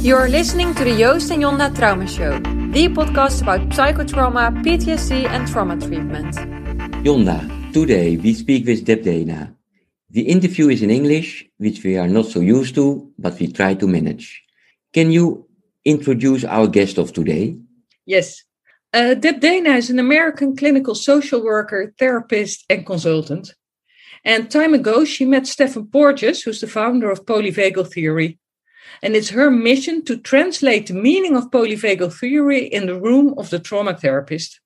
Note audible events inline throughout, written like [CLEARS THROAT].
You're listening to the Joost and Yonda Trauma Show, the podcast about psychotrauma, PTSD, and trauma treatment. Yonda, today we speak with Deb Dana. The interview is in English, which we are not so used to, but we try to manage. Can you introduce our guest of today? Yes. Uh, Deb Dana is an American clinical social worker, therapist, and consultant. And time ago, she met Stephen Porges, who's the founder of polyvagal theory. And it's her mission to translate the meaning of polyvagal theory in the room of the trauma therapist.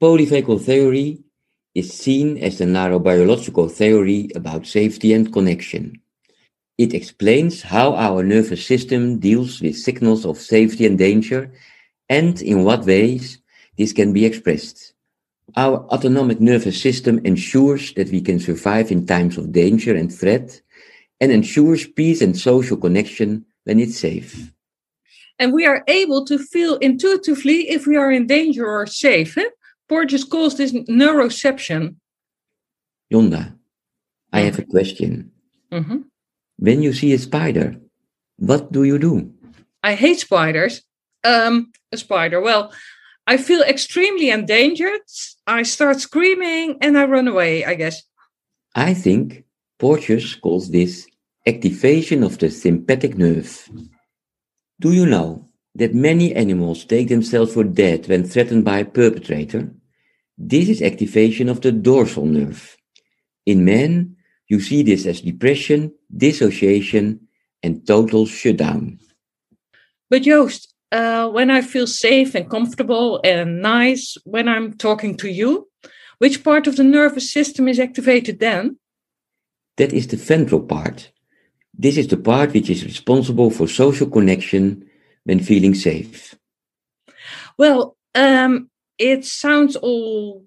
Polyvagal theory is seen as a neurobiological theory about safety and connection. It explains how our nervous system deals with signals of safety and danger and in what ways this can be expressed. Our autonomic nervous system ensures that we can survive in times of danger and threat and ensures peace and social connection when it's safe. And we are able to feel intuitively if we are in danger or safe. Eh? Porges calls this neuroception. Yonda, I have a question. Mm-hmm. When you see a spider, what do you do? I hate spiders. Um, a spider. Well, I feel extremely endangered. I start screaming and I run away, I guess. I think Porges calls this activation of the sympathetic nerve. Do you know that many animals take themselves for dead when threatened by a perpetrator? This is activation of the dorsal nerve. In men, you see this as depression, dissociation, and total shutdown. But Joost, uh, when I feel safe and comfortable and nice when I'm talking to you, which part of the nervous system is activated then? That is the ventral part. This is the part which is responsible for social connection when feeling safe. Well, um, it sounds all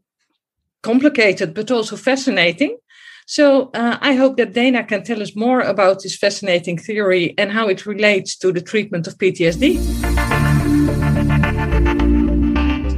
complicated, but also fascinating. So uh, I hope that Dana can tell us more about this fascinating theory and how it relates to the treatment of PTSD.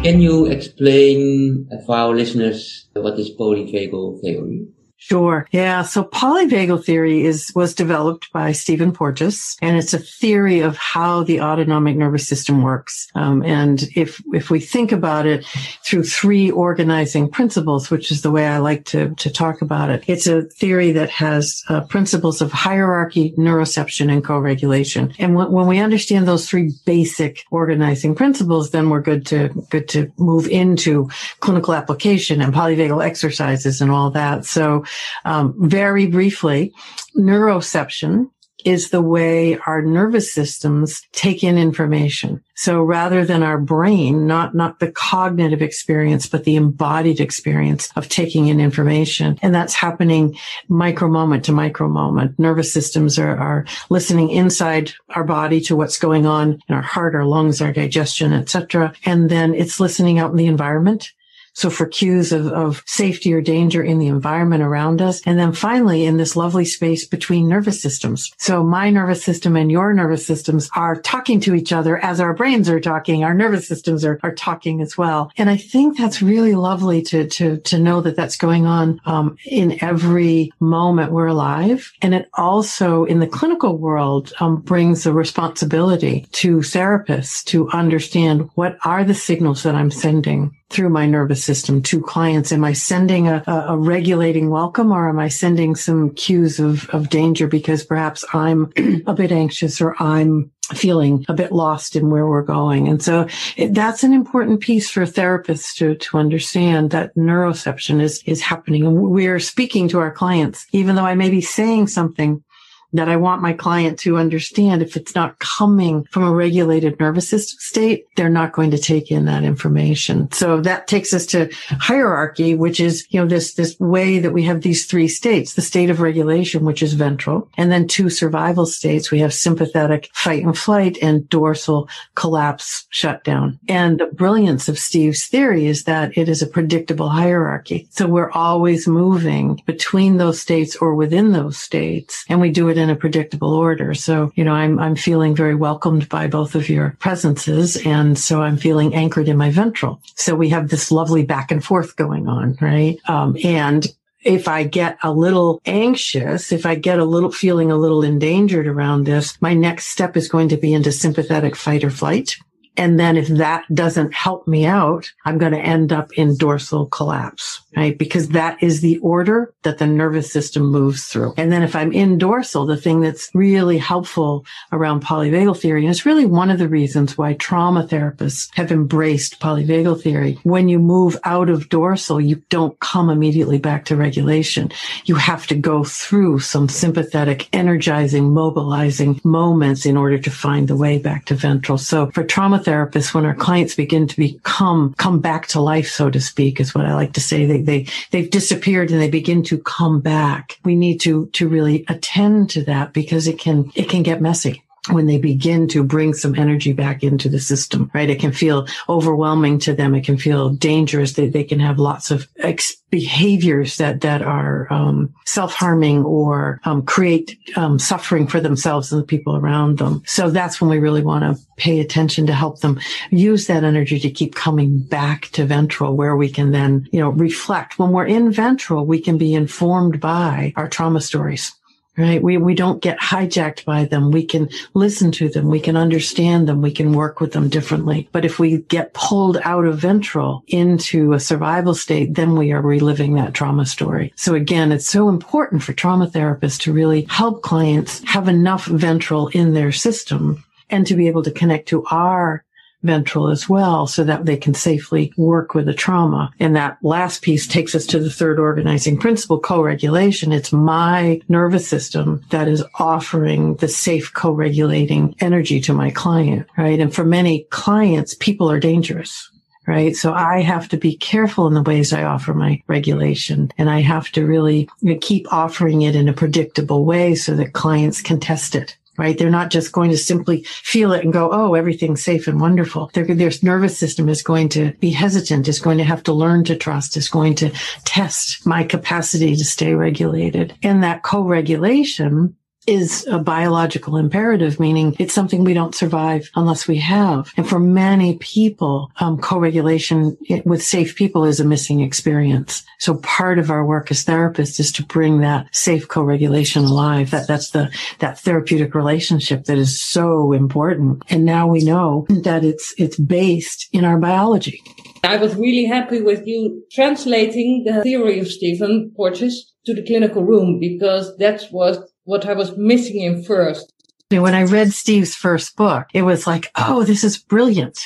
Can you explain for our listeners what is polyvagal theory? Sure. Yeah. So polyvagal theory is, was developed by Stephen Porges and it's a theory of how the autonomic nervous system works. Um, and if, if we think about it through three organizing principles, which is the way I like to, to talk about it, it's a theory that has uh, principles of hierarchy, neuroception, and co-regulation. And w- when we understand those three basic organizing principles, then we're good to, good to move into clinical application and polyvagal exercises and all that. So um, very briefly, neuroception is the way our nervous systems take in information. So rather than our brain, not, not the cognitive experience, but the embodied experience of taking in information. And that's happening micro moment to micro moment. Nervous systems are, are listening inside our body to what's going on in our heart, our lungs, our digestion, etc. And then it's listening out in the environment so for cues of, of safety or danger in the environment around us. And then finally, in this lovely space between nervous systems. So my nervous system and your nervous systems are talking to each other as our brains are talking. Our nervous systems are, are talking as well. And I think that's really lovely to, to, to know that that's going on, um, in every moment we're alive. And it also in the clinical world, um, brings a responsibility to therapists to understand what are the signals that I'm sending through my nervous system to clients? Am I sending a, a, regulating welcome or am I sending some cues of, of danger because perhaps I'm [CLEARS THROAT] a bit anxious or I'm feeling a bit lost in where we're going. And so it, that's an important piece for therapists to, to understand that neuroception is, is happening. And we're speaking to our clients, even though I may be saying something that I want my client to understand if it's not coming from a regulated nervous system state, they're not going to take in that information. So that takes us to hierarchy, which is, you know, this, this way that we have these three states, the state of regulation, which is ventral, and then two survival states. We have sympathetic fight and flight and dorsal collapse shutdown. And the brilliance of Steve's theory is that it is a predictable hierarchy. So we're always moving between those states or within those states. And we do it in a predictable order. So, you know, I'm, I'm feeling very welcomed by both of your presences. And so I'm feeling anchored in my ventral. So we have this lovely back and forth going on, right? Um, and if I get a little anxious, if I get a little feeling a little endangered around this, my next step is going to be into sympathetic fight or flight. And then if that doesn't help me out, I'm going to end up in dorsal collapse, right? Because that is the order that the nervous system moves through. And then if I'm in dorsal, the thing that's really helpful around polyvagal theory, and it's really one of the reasons why trauma therapists have embraced polyvagal theory. When you move out of dorsal, you don't come immediately back to regulation. You have to go through some sympathetic, energizing, mobilizing moments in order to find the way back to ventral. So for trauma therapists, when our clients begin to become, come back to life, so to speak, is what I like to say. They, they, they've disappeared and they begin to come back. We need to, to really attend to that because it can, it can get messy when they begin to bring some energy back into the system, right? It can feel overwhelming to them. It can feel dangerous. They, they can have lots of ex- behaviors that, that are, um, self-harming or, um, create, um, suffering for themselves and the people around them. So that's when we really want to pay attention to help them use that energy to keep coming back to ventral where we can then, you know, reflect. When we're in ventral, we can be informed by our trauma stories right? We, we don't get hijacked by them. We can listen to them. We can understand them. We can work with them differently. But if we get pulled out of ventral into a survival state, then we are reliving that trauma story. So again, it's so important for trauma therapists to really help clients have enough ventral in their system and to be able to connect to our ventral as well so that they can safely work with the trauma. And that last piece takes us to the third organizing principle, co-regulation. It's my nervous system that is offering the safe co-regulating energy to my client, right? And for many clients, people are dangerous right? So I have to be careful in the ways I offer my regulation and I have to really keep offering it in a predictable way so that clients can test it right? They're not just going to simply feel it and go, oh, everything's safe and wonderful. Their, their nervous system is going to be hesitant, is going to have to learn to trust, is going to test my capacity to stay regulated. And that co-regulation is a biological imperative, meaning it's something we don't survive unless we have. And for many people, um, co-regulation with safe people is a missing experience. So part of our work as therapists is to bring that safe co-regulation alive. That that's the that therapeutic relationship that is so important. And now we know that it's it's based in our biology. I was really happy with you translating the theory of Stephen Porges to the clinical room because that was what I was missing in first. When I read Steve's first book, it was like, oh, this is brilliant.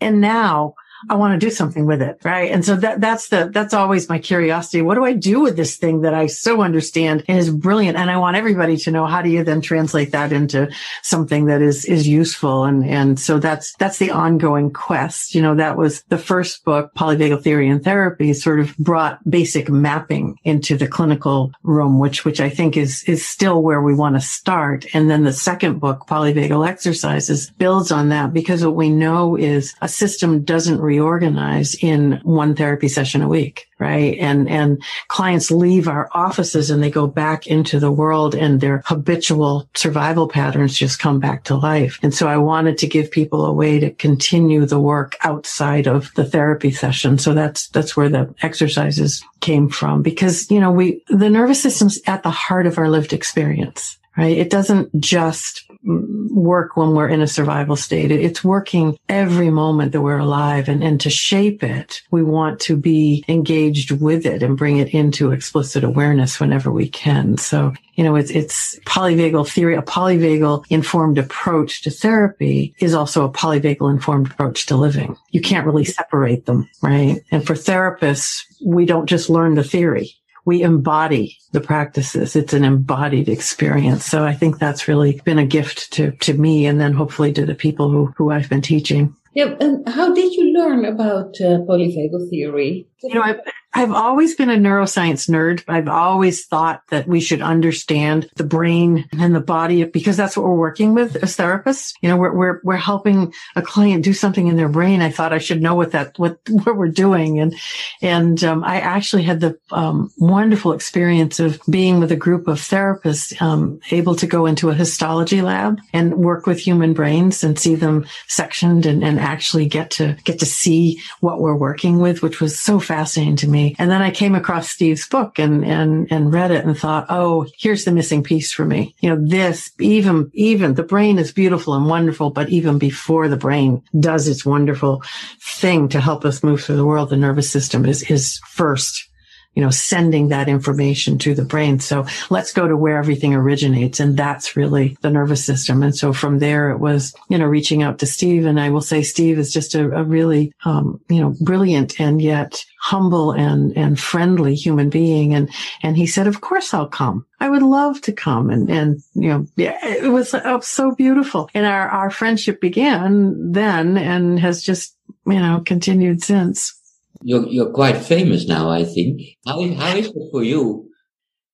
And now I want to do something with it. Right. And so that, that's the, that's always my curiosity. What do I do with this thing that I so understand and is brilliant? And I want everybody to know how do you then translate that into something that is, is useful. And, and so that's, that's the ongoing quest. You know, that was the first book, Polyvagal Theory and Therapy sort of brought basic mapping into the clinical room, which, which I think is, is still where we want to start. And then the second book, Polyvagal Exercises builds on that because what we know is a system doesn't reorganize in one therapy session a week, right? And, and clients leave our offices and they go back into the world and their habitual survival patterns just come back to life. And so I wanted to give people a way to continue the work outside of the therapy session. So that's, that's where the exercises came from because, you know, we, the nervous system's at the heart of our lived experience right? It doesn't just work when we're in a survival state. It's working every moment that we're alive. And, and to shape it, we want to be engaged with it and bring it into explicit awareness whenever we can. So, you know, it's, it's polyvagal theory. A polyvagal informed approach to therapy is also a polyvagal informed approach to living. You can't really separate them, right? And for therapists, we don't just learn the theory we embody the practices. It's an embodied experience. So I think that's really been a gift to, to me and then hopefully to the people who, who I've been teaching. Yeah. And how did you learn about uh, polyvagal theory? You know, I, I've always been a neuroscience nerd. I've always thought that we should understand the brain and the body because that's what we're working with as therapists. You know, we're, we're, we're helping a client do something in their brain. I thought I should know what that, what, [LAUGHS] what we're doing. And, and, um, I actually had the, um, wonderful experience of being with a group of therapists, um, able to go into a histology lab and work with human brains and see them sectioned and, and actually get to, get to see what we're working with, which was so fascinating to me me. And then I came across Steve's book and, and, and read it and thought, oh, here's the missing piece for me. You know, this, even, even the brain is beautiful and wonderful, but even before the brain does its wonderful thing to help us move through the world, the nervous system is, is first you know, sending that information to the brain. So let's go to where everything originates. And that's really the nervous system. And so from there, it was, you know, reaching out to Steve. And I will say Steve is just a, a really, um, you know, brilliant and yet humble and, and friendly human being. And, and he said, of course I'll come. I would love to come. And, and, you know, yeah, it was oh, so beautiful. And our, our friendship began then and has just, you know, continued since. You're you're quite famous now, I think. How is how is it for you?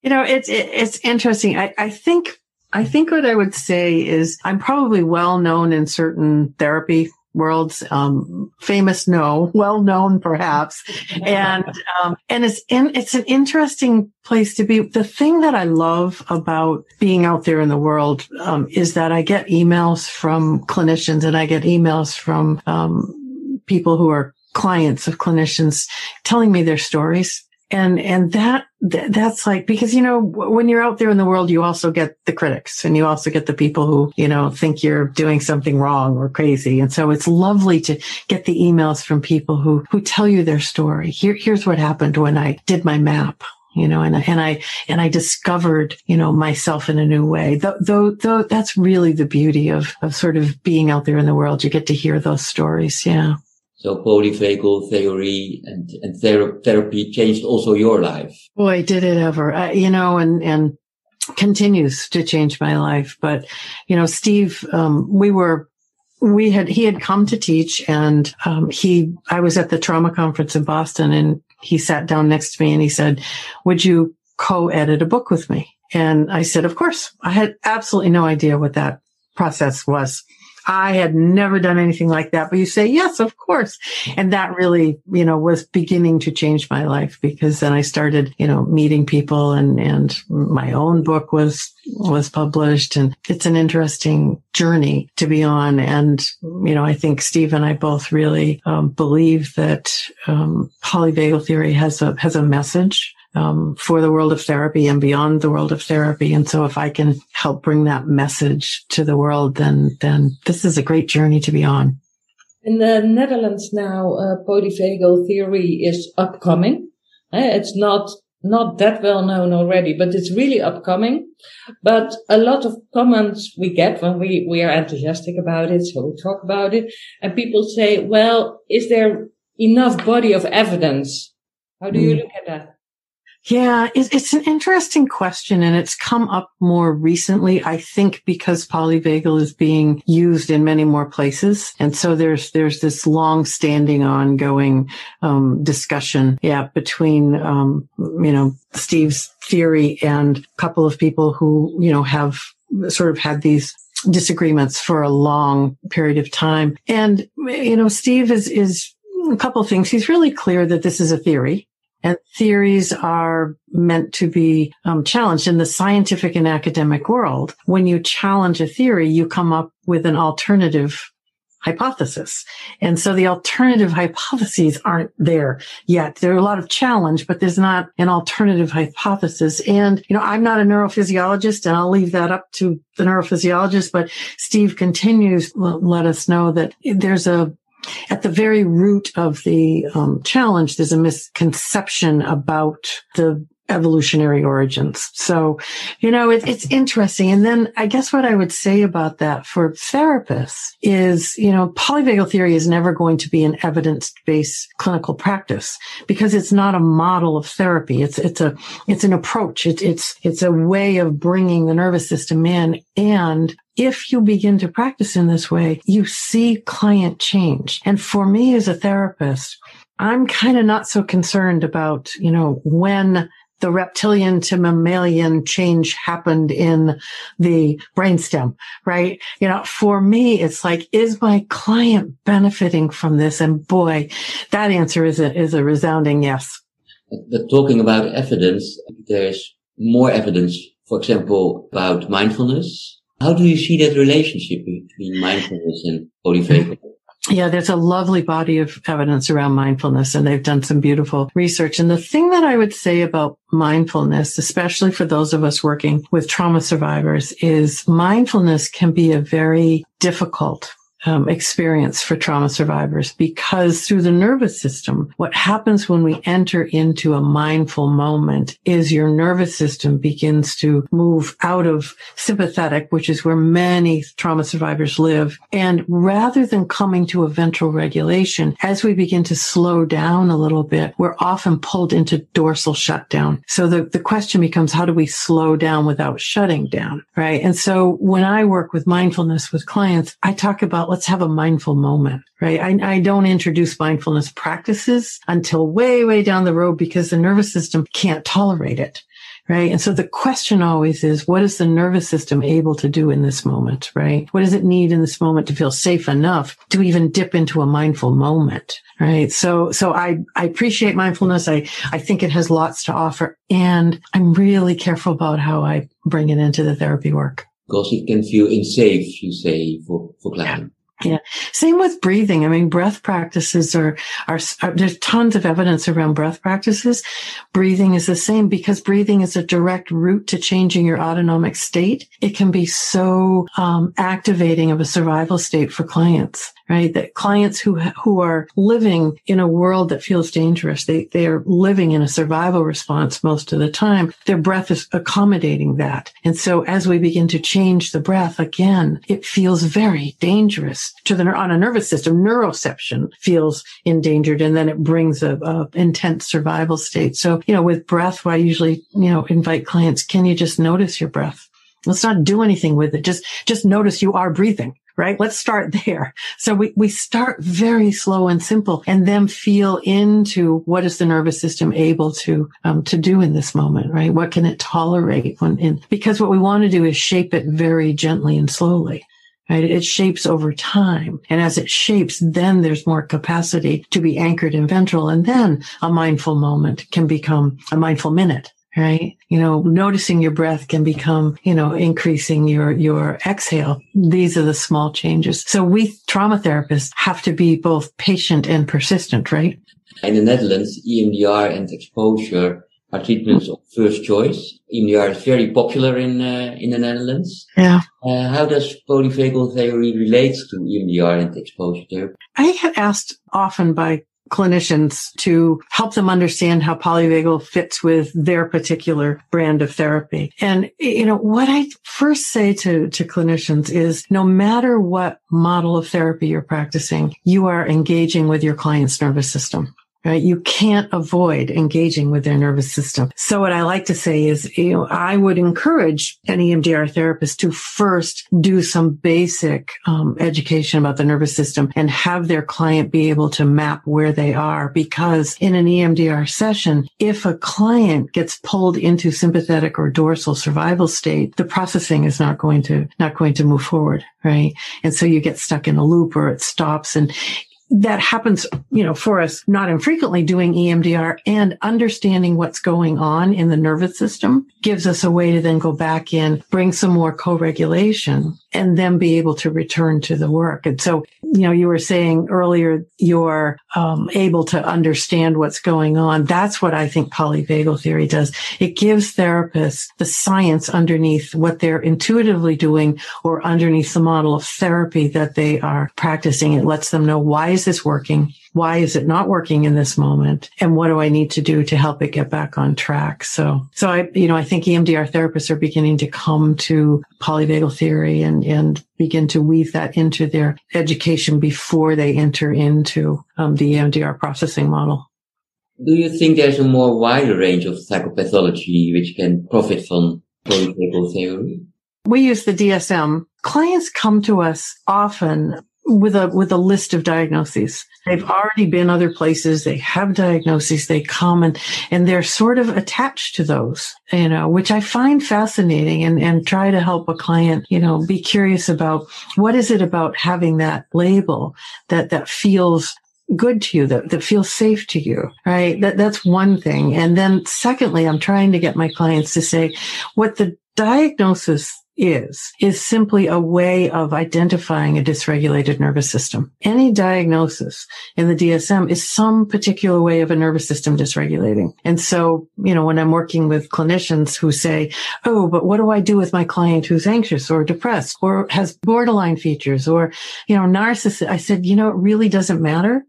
You know, it's it, it's interesting. I I think I think what I would say is I'm probably well known in certain therapy worlds. Um, famous, no, [LAUGHS] well known, perhaps, and um, and it's in, it's an interesting place to be. The thing that I love about being out there in the world um, is that I get emails from clinicians and I get emails from um, people who are clients of clinicians telling me their stories. And, and that, that's like, because, you know, when you're out there in the world, you also get the critics and you also get the people who, you know, think you're doing something wrong or crazy. And so it's lovely to get the emails from people who, who tell you their story. Here, here's what happened when I did my map you know, and, and I, and I discovered, you know, myself in a new way. Though, though, though that's really the beauty of, of sort of being out there in the world. You get to hear those stories. Yeah. So polyvagal theory and, and ther- therapy changed also your life. Boy, did it ever, uh, you know, and, and continues to change my life. But, you know, Steve, um, we were, we had, he had come to teach and, um, he, I was at the trauma conference in Boston and he sat down next to me and he said, would you co-edit a book with me? And I said, of course. I had absolutely no idea what that process was. I had never done anything like that, but you say, yes, of course. And that really, you know, was beginning to change my life because then I started, you know, meeting people and, and my own book was, was published and it's an interesting journey to be on. And, you know, I think Steve and I both really um, believe that um, polyvagal theory has a, has a message um, for the world of therapy and beyond the world of therapy. And so if I can help bring that message to the world, then, then this is a great journey to be on. In the Netherlands now, uh, polyvagal theory is upcoming. Uh, it's not not that well known already, but it's really upcoming. But a lot of comments we get when we, we are enthusiastic about it, so we talk about it, and people say, well, is there enough body of evidence? How do you mm. look at that? Yeah, it's an interesting question and it's come up more recently, I think because polyvagal is being used in many more places. And so there's, there's this long standing ongoing, um, discussion, yeah, between, um, you know, Steve's theory and a couple of people who, you know, have sort of had these disagreements for a long period of time. And, you know, Steve is, is a couple of things. He's really clear that this is a theory and theories are meant to be um, challenged in the scientific and academic world. When you challenge a theory, you come up with an alternative hypothesis. And so the alternative hypotheses aren't there yet. There are a lot of challenge, but there's not an alternative hypothesis. And, you know, I'm not a neurophysiologist and I'll leave that up to the neurophysiologist, but Steve continues to let us know that there's a at the very root of the um, challenge, there's a misconception about the evolutionary origins. So, you know, it, it's interesting. And then I guess what I would say about that for therapists is, you know, polyvagal theory is never going to be an evidence-based clinical practice because it's not a model of therapy. It's, it's a, it's an approach. It's, it's, it's a way of bringing the nervous system in. And if you begin to practice in this way, you see client change. And for me as a therapist, I'm kind of not so concerned about, you know, when the reptilian to mammalian change happened in the brainstem, right? You know, for me, it's like, is my client benefiting from this? And boy, that answer is a, is a resounding yes. But talking about evidence, there's more evidence, for example, about mindfulness. How do you see that relationship between mindfulness and polyvagal? Yeah, there's a lovely body of evidence around mindfulness and they've done some beautiful research. And the thing that I would say about mindfulness, especially for those of us working with trauma survivors, is mindfulness can be a very difficult um, experience for trauma survivors because through the nervous system, what happens when we enter into a mindful moment is your nervous system begins to move out of sympathetic, which is where many trauma survivors live. And rather than coming to a ventral regulation, as we begin to slow down a little bit, we're often pulled into dorsal shutdown. So the, the question becomes, how do we slow down without shutting down? Right. And so when I work with mindfulness with clients, I talk about let's have a mindful moment, right? I, I don't introduce mindfulness practices until way, way down the road because the nervous system can't tolerate it. Right. And so the question always is, what is the nervous system able to do in this moment? Right. What does it need in this moment to feel safe enough to even dip into a mindful moment? Right. So, so I, I appreciate mindfulness. I, I think it has lots to offer and I'm really careful about how I bring it into the therapy work. Because it can feel unsafe, you say, for, for clients. Yeah. Same with breathing. I mean, breath practices are, are, are, there's tons of evidence around breath practices. Breathing is the same because breathing is a direct route to changing your autonomic state. It can be so um, activating of a survival state for clients right? That clients who, who are living in a world that feels dangerous, they, they are living in a survival response most of the time. Their breath is accommodating that. And so as we begin to change the breath again, it feels very dangerous to the, on a nervous system. Neuroception feels endangered and then it brings a, a intense survival state. So, you know, with breath, I usually, you know, invite clients, can you just notice your breath? Let's not do anything with it. Just, just notice you are breathing right? Let's start there. So we, we start very slow and simple and then feel into what is the nervous system able to, um, to do in this moment, right? What can it tolerate when in, because what we want to do is shape it very gently and slowly. Right? It shapes over time. And as it shapes, then there's more capacity to be anchored in ventral. And then a mindful moment can become a mindful minute right? You know, noticing your breath can become, you know, increasing your, your exhale. These are the small changes. So we trauma therapists have to be both patient and persistent, right? In the Netherlands, EMDR and exposure are treatments of first choice. EMDR is very popular in, uh, in the Netherlands. Yeah. Uh, how does polyvagal theory relate to EMDR and exposure therapy? I get asked often by clinicians to help them understand how polyvagal fits with their particular brand of therapy. And, you know, what I first say to, to clinicians is no matter what model of therapy you're practicing, you are engaging with your client's nervous system right? You can't avoid engaging with their nervous system. So what I like to say is, you know, I would encourage an EMDR therapist to first do some basic um, education about the nervous system and have their client be able to map where they are. Because in an EMDR session, if a client gets pulled into sympathetic or dorsal survival state, the processing is not going to, not going to move forward right? And so you get stuck in a loop or it stops. And that happens, you know, for us not infrequently doing EMDR and understanding what's going on in the nervous system gives us a way to then go back in, bring some more co-regulation and then be able to return to the work. And so, you know, you were saying earlier, you're um, able to understand what's going on. That's what I think polyvagal theory does. It gives therapists the science underneath what they're intuitively doing or underneath the model of therapy that they are practicing. It lets them know why is this working? Why is it not working in this moment? And what do I need to do to help it get back on track? So, so I, you know, I think EMDR therapists are beginning to come to polyvagal theory and, and begin to weave that into their education before they enter into um, the EMDR processing model. Do you think there's a more wider range of psychopathology which can profit from polyvagal theory? We use the DSM. Clients come to us often with a with a list of diagnoses. They've already been other places. They have diagnoses. They come and and they're sort of attached to those, you know, which I find fascinating and and try to help a client, you know, be curious about what is it about having that label that that feels good to you that, that feels safe to you right that that's one thing and then secondly i'm trying to get my clients to say what the diagnosis is, is simply a way of identifying a dysregulated nervous system. Any diagnosis in the DSM is some particular way of a nervous system dysregulating. And so, you know, when I'm working with clinicians who say, Oh, but what do I do with my client who's anxious or depressed or has borderline features or, you know, narcissist? I said, you know, it really doesn't matter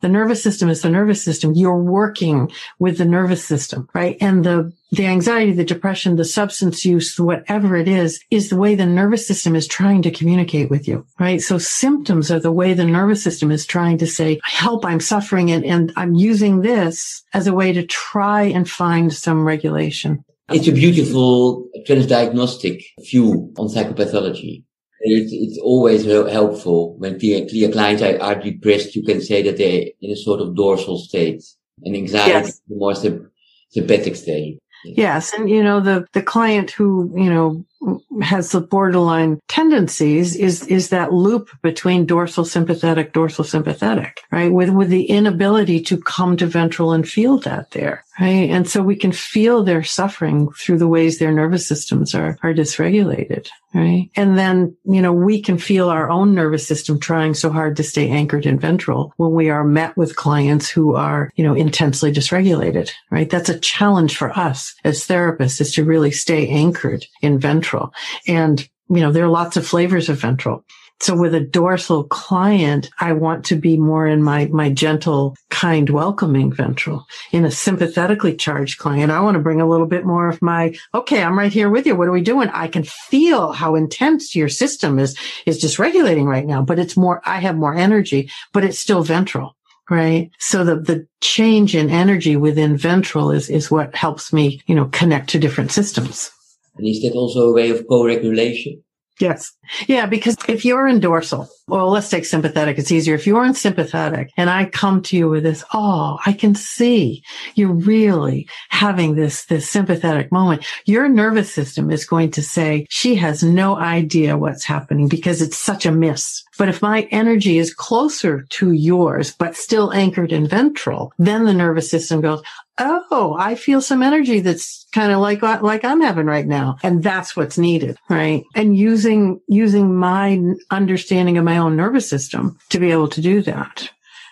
the nervous system is the nervous system. You're working with the nervous system, right? And the, the anxiety, the depression, the substance use, whatever it is, is the way the nervous system is trying to communicate with you, right? So symptoms are the way the nervous system is trying to say, help, I'm suffering and, and I'm using this as a way to try and find some regulation. It's a beautiful transdiagnostic view on psychopathology. It's, it's always helpful when clear, clear clients are, are, depressed. You can say that they're in a sort of dorsal state and anxiety, yes. more sympathetic state. Yes. And, you know, the, the client who, you know, has the borderline tendencies is, is that loop between dorsal sympathetic, dorsal sympathetic, right? With, with the inability to come to ventral and feel that there, right? And so we can feel their suffering through the ways their nervous systems are, are dysregulated, right? And then, you know, we can feel our own nervous system trying so hard to stay anchored in ventral when we are met with clients who are, you know, intensely dysregulated, right? That's a challenge for us as therapists is to really stay anchored in ventral. And, you know, there are lots of flavors of ventral. So with a dorsal client, I want to be more in my, my gentle, kind, welcoming ventral. In a sympathetically charged client, I want to bring a little bit more of my, okay, I'm right here with you. What are we doing? I can feel how intense your system is, is dysregulating right now, but it's more, I have more energy, but it's still ventral. Right. So the, the change in energy within ventral is, is what helps me, you know, connect to different systems. And is that also a way of co-regulation? Yes. Yeah, because if you're in dorsal, well, let's take sympathetic. It's easier. If you're in sympathetic and I come to you with this, oh, I can see you're really having this, this sympathetic moment. Your nervous system is going to say she has no idea what's happening because it's such a miss. But if my energy is closer to yours, but still anchored in ventral, then the nervous system goes, oh, I feel some energy that's kind of like uh, like I'm having right now, and that's what's needed, right? And using using my understanding of my own nervous system to be able to do that.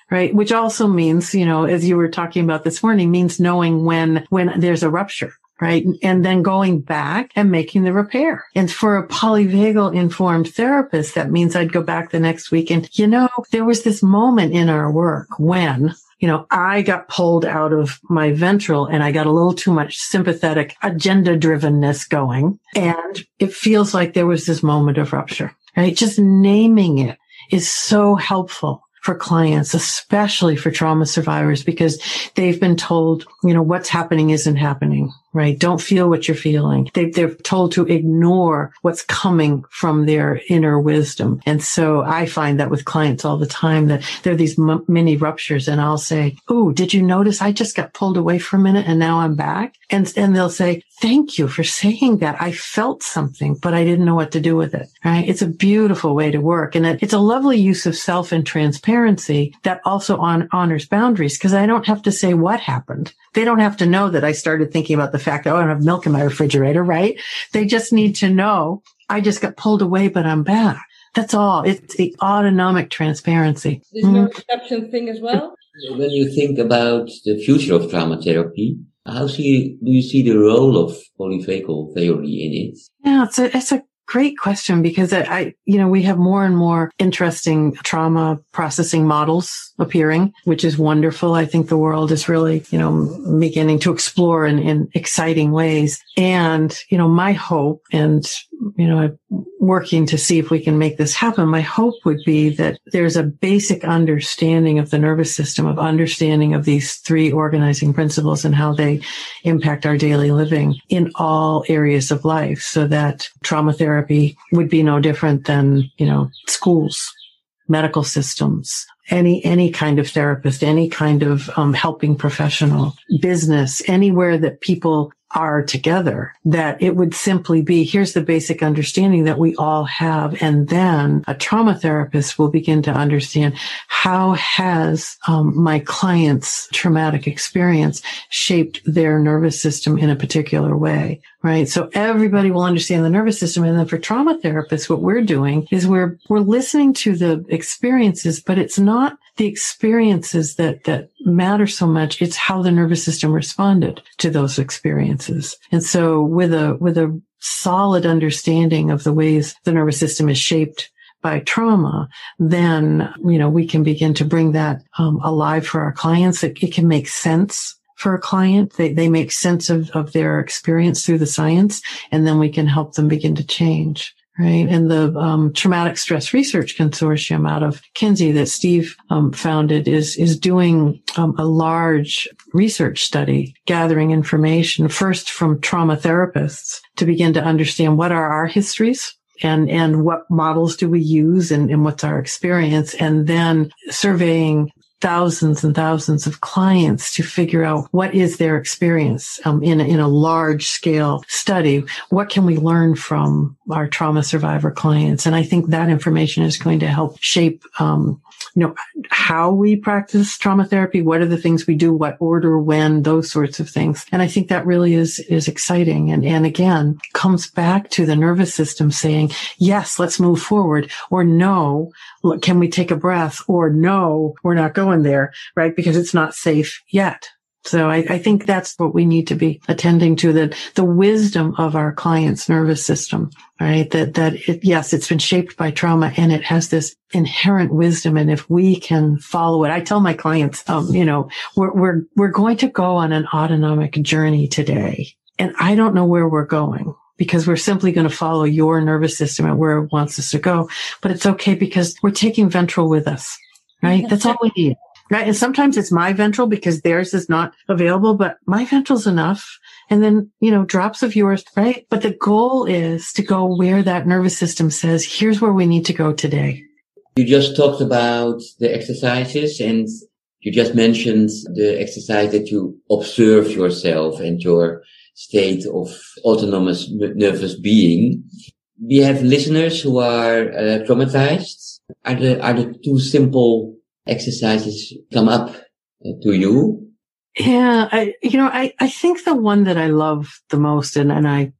Right. Which also means, you know, as you were talking about this morning, means knowing when, when there's a rupture right? And then going back and making the repair. And for a polyvagal informed therapist, that means I'd go back the next week and, you know, there was this moment in our work when you know, I got pulled out of my ventral and I got a little too much sympathetic agenda drivenness going. And it feels like there was this moment of rupture, right? Just naming it is so helpful for clients, especially for trauma survivors, because they've been told, you know, what's happening isn't happening right? Don't feel what you're feeling. They, they're told to ignore what's coming from their inner wisdom. And so I find that with clients all the time that there are these m- mini ruptures and I'll say, Oh, did you notice I just got pulled away for a minute and now I'm back? And, and they'll say, thank you for saying that. I felt something, but I didn't know what to do with it. Right. It's a beautiful way to work. And it, it's a lovely use of self and transparency that also on, honors boundaries because I don't have to say what happened. They don't have to know that I started thinking about the fact that, oh, I don't have milk in my refrigerator, right? They just need to know I just got pulled away, but I'm back. That's all. It's the autonomic transparency. This mm. perception thing as well. When you think about the future of trauma therapy, how see, do you see the role of polyvagal theory in it? Yeah, it's a, it's a Great question because I, you know, we have more and more interesting trauma processing models appearing, which is wonderful. I think the world is really, you know, beginning to explore in, in exciting ways. And, you know, my hope and, you know, working to see if we can make this happen. My hope would be that there's a basic understanding of the nervous system, of understanding of these three organizing principles and how they impact our daily living in all areas of life so that trauma therapy therapy would be no different than, you know, schools, medical systems, any, any kind of therapist, any kind of um, helping professional, business, anywhere that people are together, that it would simply be, here's the basic understanding that we all have. And then a trauma therapist will begin to understand how has um, my client's traumatic experience shaped their nervous system in a particular way, right? So everybody will understand the nervous system. And then for trauma therapists, what we're doing is we're, we're listening to the experiences, but it's not the experiences that, that matter so much. It's how the nervous system responded to those experiences. And so with a, with a solid understanding of the ways the nervous system is shaped by trauma, then, you know, we can begin to bring that um, alive for our clients. It, it, can make sense for a client. They, they make sense of, of their experience through the science, and then we can help them begin to change. Right. And the um, Traumatic Stress Research Consortium out of Kinsey that Steve um, founded is, is doing um, a large research study, gathering information first from trauma therapists to begin to understand what are our histories and and what models do we use and, and what's our experience and then surveying thousands and thousands of clients to figure out what is their experience um, in, a, in a large scale study. What can we learn from our trauma survivor clients? And I think that information is going to help shape um, you know, how we practice trauma therapy, what are the things we do, what order, when, those sorts of things. And I think that really is, is exciting. And, and again, comes back to the nervous system saying, yes, let's move forward or no, can we take a breath or no, we're not going there, right? Because it's not safe yet. So I, I, think that's what we need to be attending to the, the wisdom of our client's nervous system, right? That, that it, yes, it's been shaped by trauma and it has this inherent wisdom. And if we can follow it, I tell my clients, um, you know, we're, we're, we're going to go on an autonomic journey today. And I don't know where we're going because we're simply going to follow your nervous system and where it wants us to go. But it's okay because we're taking ventral with us, right? That's all we need. Right. And sometimes it's my ventral because theirs is not available, but my ventral's enough. And then, you know, drops of yours, right? But the goal is to go where that nervous system says, here's where we need to go today. You just talked about the exercises and you just mentioned the exercise that you observe yourself and your state of autonomous nervous being. We have listeners who are uh, traumatized. Are the, are the two simple exercises come up uh, to you? Yeah, I, you know, I, I think the one that I love the most and, and I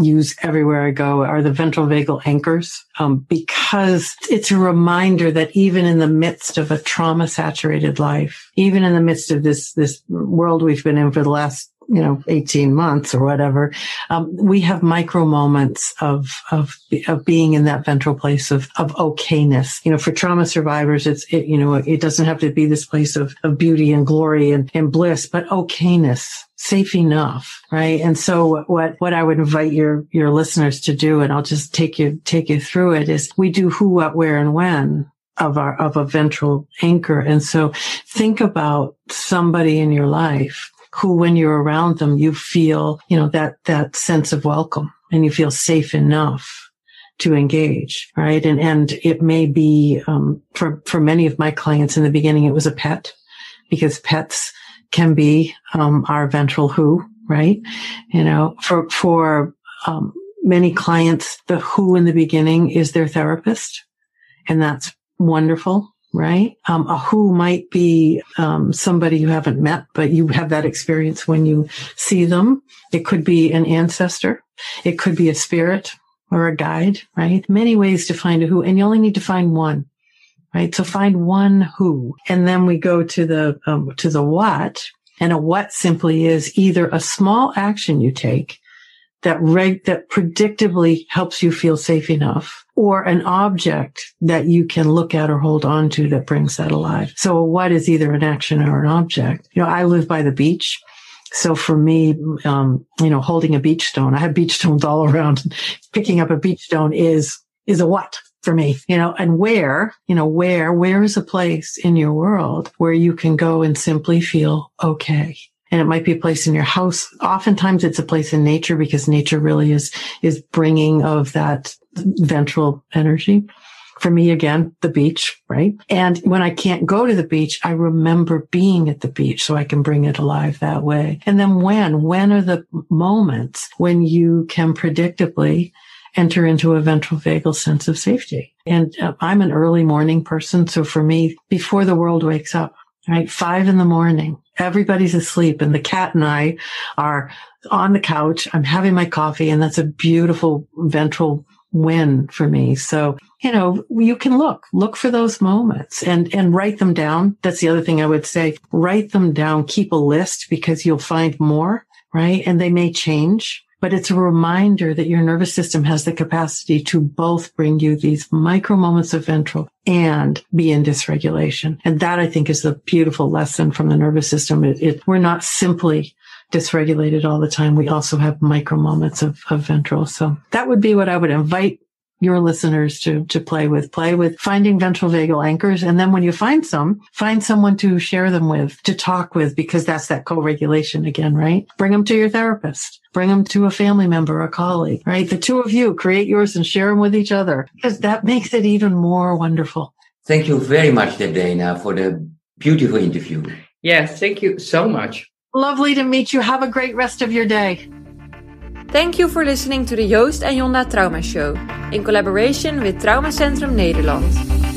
use everywhere I go are the ventral vagal anchors, um, because it's a reminder that even in the midst of a trauma saturated life, even in the midst of this, this world we've been in for the last you know, 18 months or whatever, um, we have micro moments of, of, of being in that ventral place of, of okayness. You know, for trauma survivors, it's, it, you know, it doesn't have to be this place of, of beauty and glory and, and bliss, but okayness safe enough, right? And so what, what I would invite your, your listeners to do, and I'll just take you, take you through it is we do who, what, where, and when of our, of a ventral anchor. And so think about somebody in your life who, when you're around them, you feel, you know, that, that sense of welcome and you feel safe enough to engage, right? And, and it may be, um, for, for many of my clients in the beginning, it was a pet because pets can be, um, our ventral who, right? You know, for, for, um, many clients, the who in the beginning is their therapist. And that's wonderful right? Um, a who might be um, somebody you haven't met, but you have that experience when you see them. It could be an ancestor. It could be a spirit or a guide, right? Many ways to find a who, and you only need to find one, right? So find one who, and then we go to the um, to the what, and a what simply is either a small action you take that reg- that predictably helps you feel safe enough or an object that you can look at or hold on to that brings that alive. So what is either an action or an object? You know, I live by the beach. So for me, um, you know, holding a beach stone, I have beach stones all around. [LAUGHS] Picking up a beach stone is, is a what for me, you know, and where, you know, where, where is a place in your world where you can go and simply feel okay? And it might be a place in your house. Oftentimes it's a place in nature because nature really is, is bringing of that ventral energy. For me, again, the beach, right? And when I can't go to the beach, I remember being at the beach so I can bring it alive that way. And then when, when are the moments when you can predictably enter into a ventral vagal sense of safety. And uh, I'm an early morning person. So for me, before the world wakes up, right? Five in the morning, everybody's asleep and the cat and I are on the couch. I'm having my coffee and that's a beautiful ventral win for me. So, you know, you can look, look for those moments and, and write them down. That's the other thing I would say. Write them down, keep a list because you'll find more, right? And they may change, but it's a reminder that your nervous system has the capacity to both bring you these micro moments of ventral and be in dysregulation. And that I think is the beautiful lesson from the nervous system. It, it, we're not simply dysregulated all the time. We also have micro moments of, of ventral. So that would be what I would invite your listeners to, to play with, play with finding ventral vagal anchors. And then when you find some, find someone to share them with, to talk with, because that's that co-regulation again, right? Bring them to your therapist, bring them to a family member, a colleague, right? The two of you create yours and share them with each other because that makes it even more wonderful. Thank you very much, Dana, for the beautiful interview. Yes, thank you so much. Lovely to meet you. Have a great rest of your day. Thank you for listening to the Joost and Jonda Trauma Show in collaboration with Trauma Centrum Nederland.